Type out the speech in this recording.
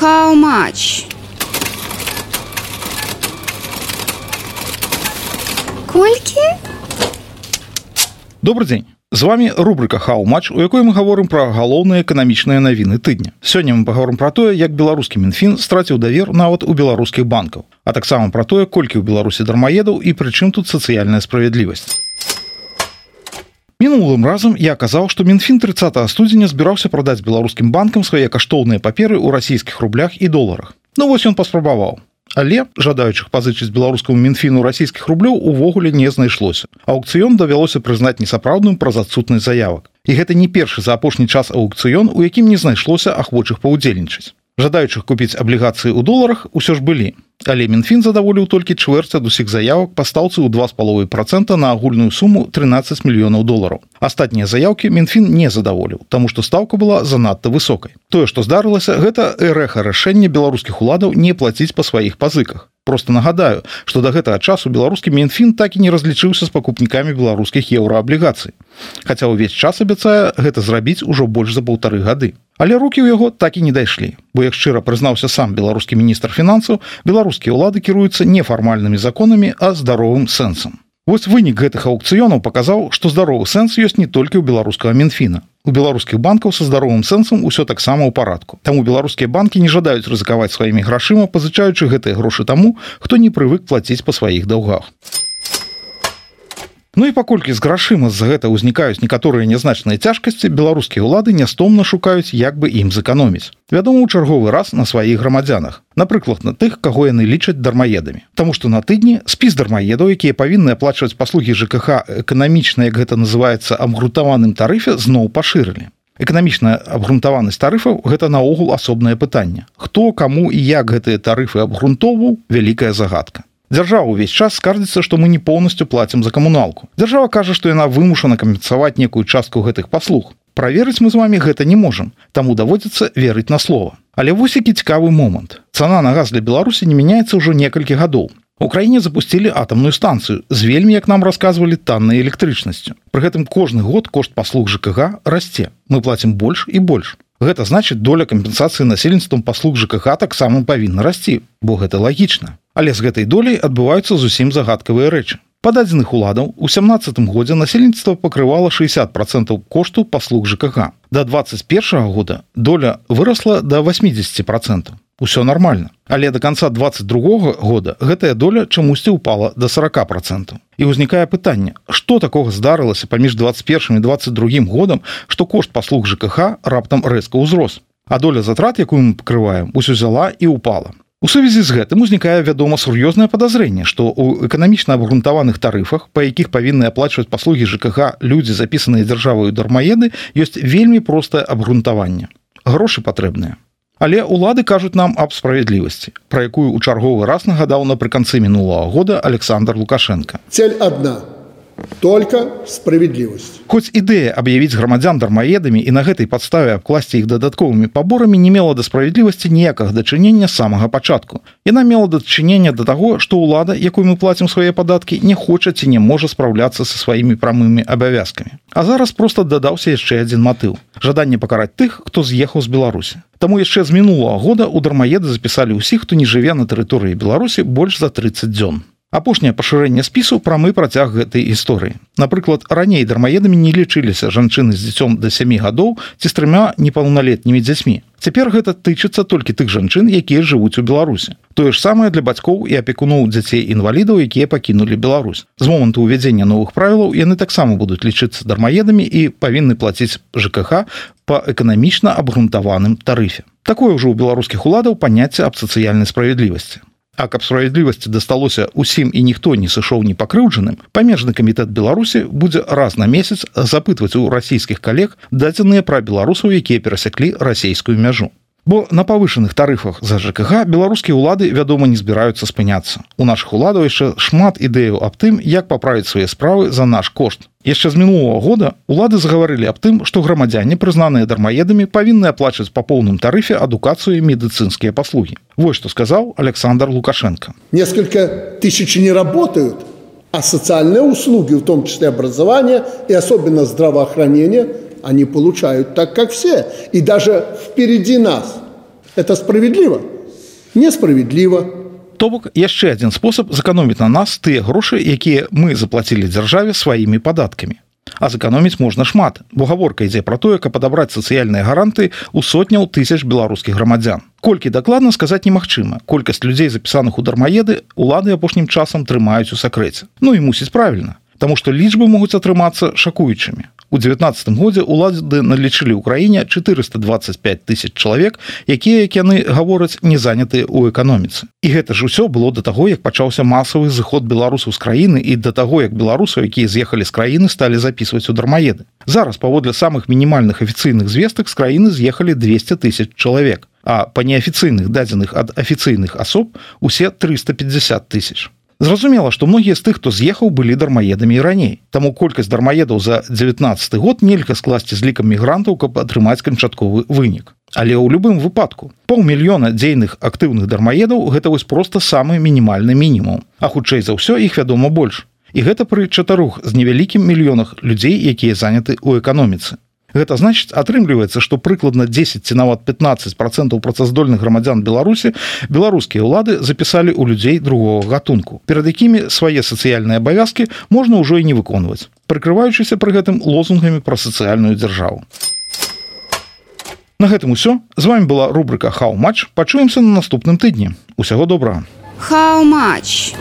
How much? Колькі? Добрый дзень з вами рубрика хау-матч у якой мы гаворым пра галоўныя эканамічныя навіны тыдня сёння мы паговорым пра тое як беларускі мінфін страціў давер нават у беларускіх банкаў а таксама пра тое колькі ў беларусі дармаедаў і прычым тут сацыяльная справядлівасць мінулым разам я казаў што мінфін 30 студзеня збіраўся прадаць беларускім банкам свае каштоўныя паперы ў расійскіх рублях і доларах ну вось ён паспрабаваў Але жадаючых пазычыць беларускаму мінфіну расійскіх рублёў увогуле не знайшлося. Аукцыён давялося прызнаць несапраўдным праз адсутнасць заявак. І гэта не першы за апошні час аукцыён, у якім не знайшлося ахвочых паўдзельнічаць жадаючых купіць аблігацыі ў доларах усё ж былі. Але мінфін задаволіў толькі чвэрць ад усіх заявак пастаўцы ў два з паловай процента на агульную суму 13 мільёнаў долараў. Астатнія заявкі мінфін не задаволіў таму што стаўка была занадта высокай. Тое што здарылася гэта эрэха рашэння беларускіх уладаў не плаціць па сваіх пазыках просто нагадаю что до гэтага часу беларускі мінфін так і не разлічыўся з пакупнікамі беларускіх еўрааблігацый. Хаця ўвесь час абяцае гэта зрабіць ужо больш за паўтары гады. Але руки ў яго так і не дайшлі, бо як шчыра прызнаўся сам беларускі міністр фінансаў, беларускія ўлады кіруюцца нефармальнымі законамі, а здаровым сэнсам. Вось вынік гэтых аукцыёнаў паказаў, што здаровы сэнс ёсць не толькі ў беларускага мінфіна. У беларускіх банкаў са здаровым сэнсам усё таксама ў парадку. Таму беларускія банкі не жадаюць рызыкаваць сваімі грашыма, пазычаючы гэтыя грошы таму, хто не прывык плаціць па сваіх даўгах. Ну і паколькі з грашыма з-за гэта ўзнікаюць некаторыя нязначныя цяжкасці беларускія ўлады нястомна шукаюць як бы ім зэканоміць. Вядома у чарговы раз на сваіх грамадзянах напрыклад на тых каго яны лічаць дармаедамі. Таму што на тыдні спіс дармаедаў якія павінны аплачваць паслугі ЖКХ эканамічна як гэта называется абгрунтаваным тарыфе зноў пашырылі. Эканамічная абгрунтаванасць тарыфаў гэта наогул асобнае пытанне. Хто каму і як гэтыя тарыфы абгрунтоўваў вялікая загадка Дзяржава ўвесь час скардзіцца, што мы не поўнасцю плацім за камуналку. Дзяржава кажа, што яна вымушана кампенсаваць некую частку гэтых паслуг. Праверыць мы з вами гэта не можам, таму даводзіцца верыць на слова. Але вось які цікавы момант. Цана на газ для Беларусі не мяняецца ўжо некалькі гадоў. У краіне запусцілі атамную станцыю з вельмі, як нам расказвалі таннай электрычнасцю. Пры гэтым кожны год кошт паслуг ЖКГ расце. Мы плацім больш і больш. Гэта значыць доля кампенсацыі насельніцтвам паслуг ЖКХ таксама павінна расці, бо гэта лагічна але з гэтай долей адбываюцца зусім загадкавыя рэчы. Дадзеных уладаў у 17 годзе насельніцтва пакрывала 60 процентов кошту паслуг жкх до 21 года доля выросла до 80 процентов усё нормально але до конца 22 года гэтая доля чамусьці упала до 40 процентов і ўзнікае пытанне что такого здарылася паміж 21 і 22 годам что кошт паслуг жкх раптам рэзка ўзрос. А доля затрат якую мы пакрываем усё взяла і упала У сувязі з гэтым узнікае вядома сур'ёзнае падазрэнне, што ў эканамічна абгрунтаваных тарыфах, па якіх павінны аплачваць паслугі ЖКГ людзі запісаныя дзяржаваю дармаеды, ёсць вельмі простае абгрунтаванне. Грошы патрэбныя. Але ўлады кажуць нам аб справядлівасці, пра якую ў чарговы раз нагадаў напрыканцы мінулого года Александр Лукашенко. Цель адна только справедливость. Хоть ідэя аб'явіць грамадзян дармаедамі і на гэтай падставе абкласці іх дадатковымі паборамі не мела да справядлівасці ніякага дачынення самага пачатку. Яна мела дачынення да таго што ўлада якую мы плацім свае падаткі не хоча ці не можа спраўляцца са сваімі прамымі абавязкамі. А зараз просто дадаўся яшчэ адзін матыў жаданне пакараць тых хто з'ехаў з беларусі. Таму яшчэ з мінулого года у дармаеды запісалі ўсіх хто не жыве на тэрыторыі беларусі больш за 30 дзён апошняе пашырэнне спісу прамы працяг гэтай гісторыі. Напрыклад раней дармаедамі не лічыліся жанчыны з дзіцём да сямі гадоў ці з трымя непаўналетнімі дзяцьмі. Цяпер гэта тычыцца толькі тых жанчын якія жывуць у беларусе тое ж самае для бацькоў і апекуноў дзяцей інвалідаў якія пакінулі Беларусь. З моманту ўвядзення новых правілаў яны таксама будуць лічыцца дармаедамі і павінны плаціць ЖКХ по эканамічна абгрунтаваным тарыфе. Такое ўжо ў беларускіх уладаў паняцце аб сацыяльнай справядлівасці А каб справядлівасці дасталося усім і ніхто не сышоў не пакрыўджаным, памежны камітэт Беларусі будзе раз на месяц запытваць у расійскіх калег дадзеныя пра беларусаў, якія перасяклі расійскую мяжу. Бо на павышаных тарыфах за ЖКГ беларускія ўлады, вядома, не збіраюцца спыняцца. У нашых уладаў яшчэ шмат ідэяў аб тым, як паправіць свае справы за наш кошт. Яшчэ з мінулого года улады загаварылі аб тым, што грамадзяне, прызнаныя дармаедамі, павінны аплачваць па поўным тарыфе адукацыю і медыцынскія паслугі. Вось што сказаў Александр Лукашенко. Несколько тысяч не работают, а социальные услуги, в том числе образование и особенно здравоохранение – они получают так, как все. И даже впереди нас. Это справедливо? Несправедливо. То бок яшчэ адзін спосаб зэканоміць на нас тыя грошы, якія мы заплацілі дзяржаве сваімі падаткамі. А зэканоміць можна шмат, бо гаворка ідзе пра тое, каб падабраць сацыяльныя гаранты ў сотняў тысяч беларускіх грамадзян. Колькі дакладна сказаць немагчыма. Колькасць людзей запісаных у дармаеды улады апошнім часам трымаюць у сакрэце. Ну і мусіць правільна, Таму што лічбы могуць атрымацца шакуючымі. У 19 годзе улады налічылі ў краіне 425 тысяч чалавек, якія як яны гавораць не занятыя ў эканоміцы. І гэта ж усё было да таго, як пачаўся масавы зыход беларусаў з краіны і да таго, як беларусаў, якія з'ехалі з краіны сталі записываць у дармаеды. Зараз паводле самых мінімальных афіцыйных звестак з краіны з'ехалі 200 тысяч чалавек, а па неафіцыйных дадзеных ад афіцыйных асоб усе 350 тысяч. Зразумела, што многія з тых, хто з'ехаў былі дармаедамі і раней. Таму колькасць дармаедаў за 19 год нельга скласці з лікам мігрантаў, каб атрымаць канчатковы вынік. Але ў любым выпадку паўмільёна дзейных актыўных дармаедаў гэта вось проста самы мінімальны мінімум. А хутчэй за ўсё іх вядома больш. І гэта пры чатарух з невялікім мільёнах людзей, якія заняты ў эканоміцы. Гэта значыць атрымліваецца што прыкладна 10 ці нават 15 процентаў працаздольных грамадзян беларусі беларускія ўлады запісалі ў людзей другого гатунку. Перад якімі свае сацыяльныя абавязкі можна ўжо і не выконваць прыкрываючыся пры гэтым лозунгамі пра сацыяльную дзяржаву на гэтым усё. З вами была рубрика хау матч пачуемся на наступным тыдні. Усяго добрага. How much?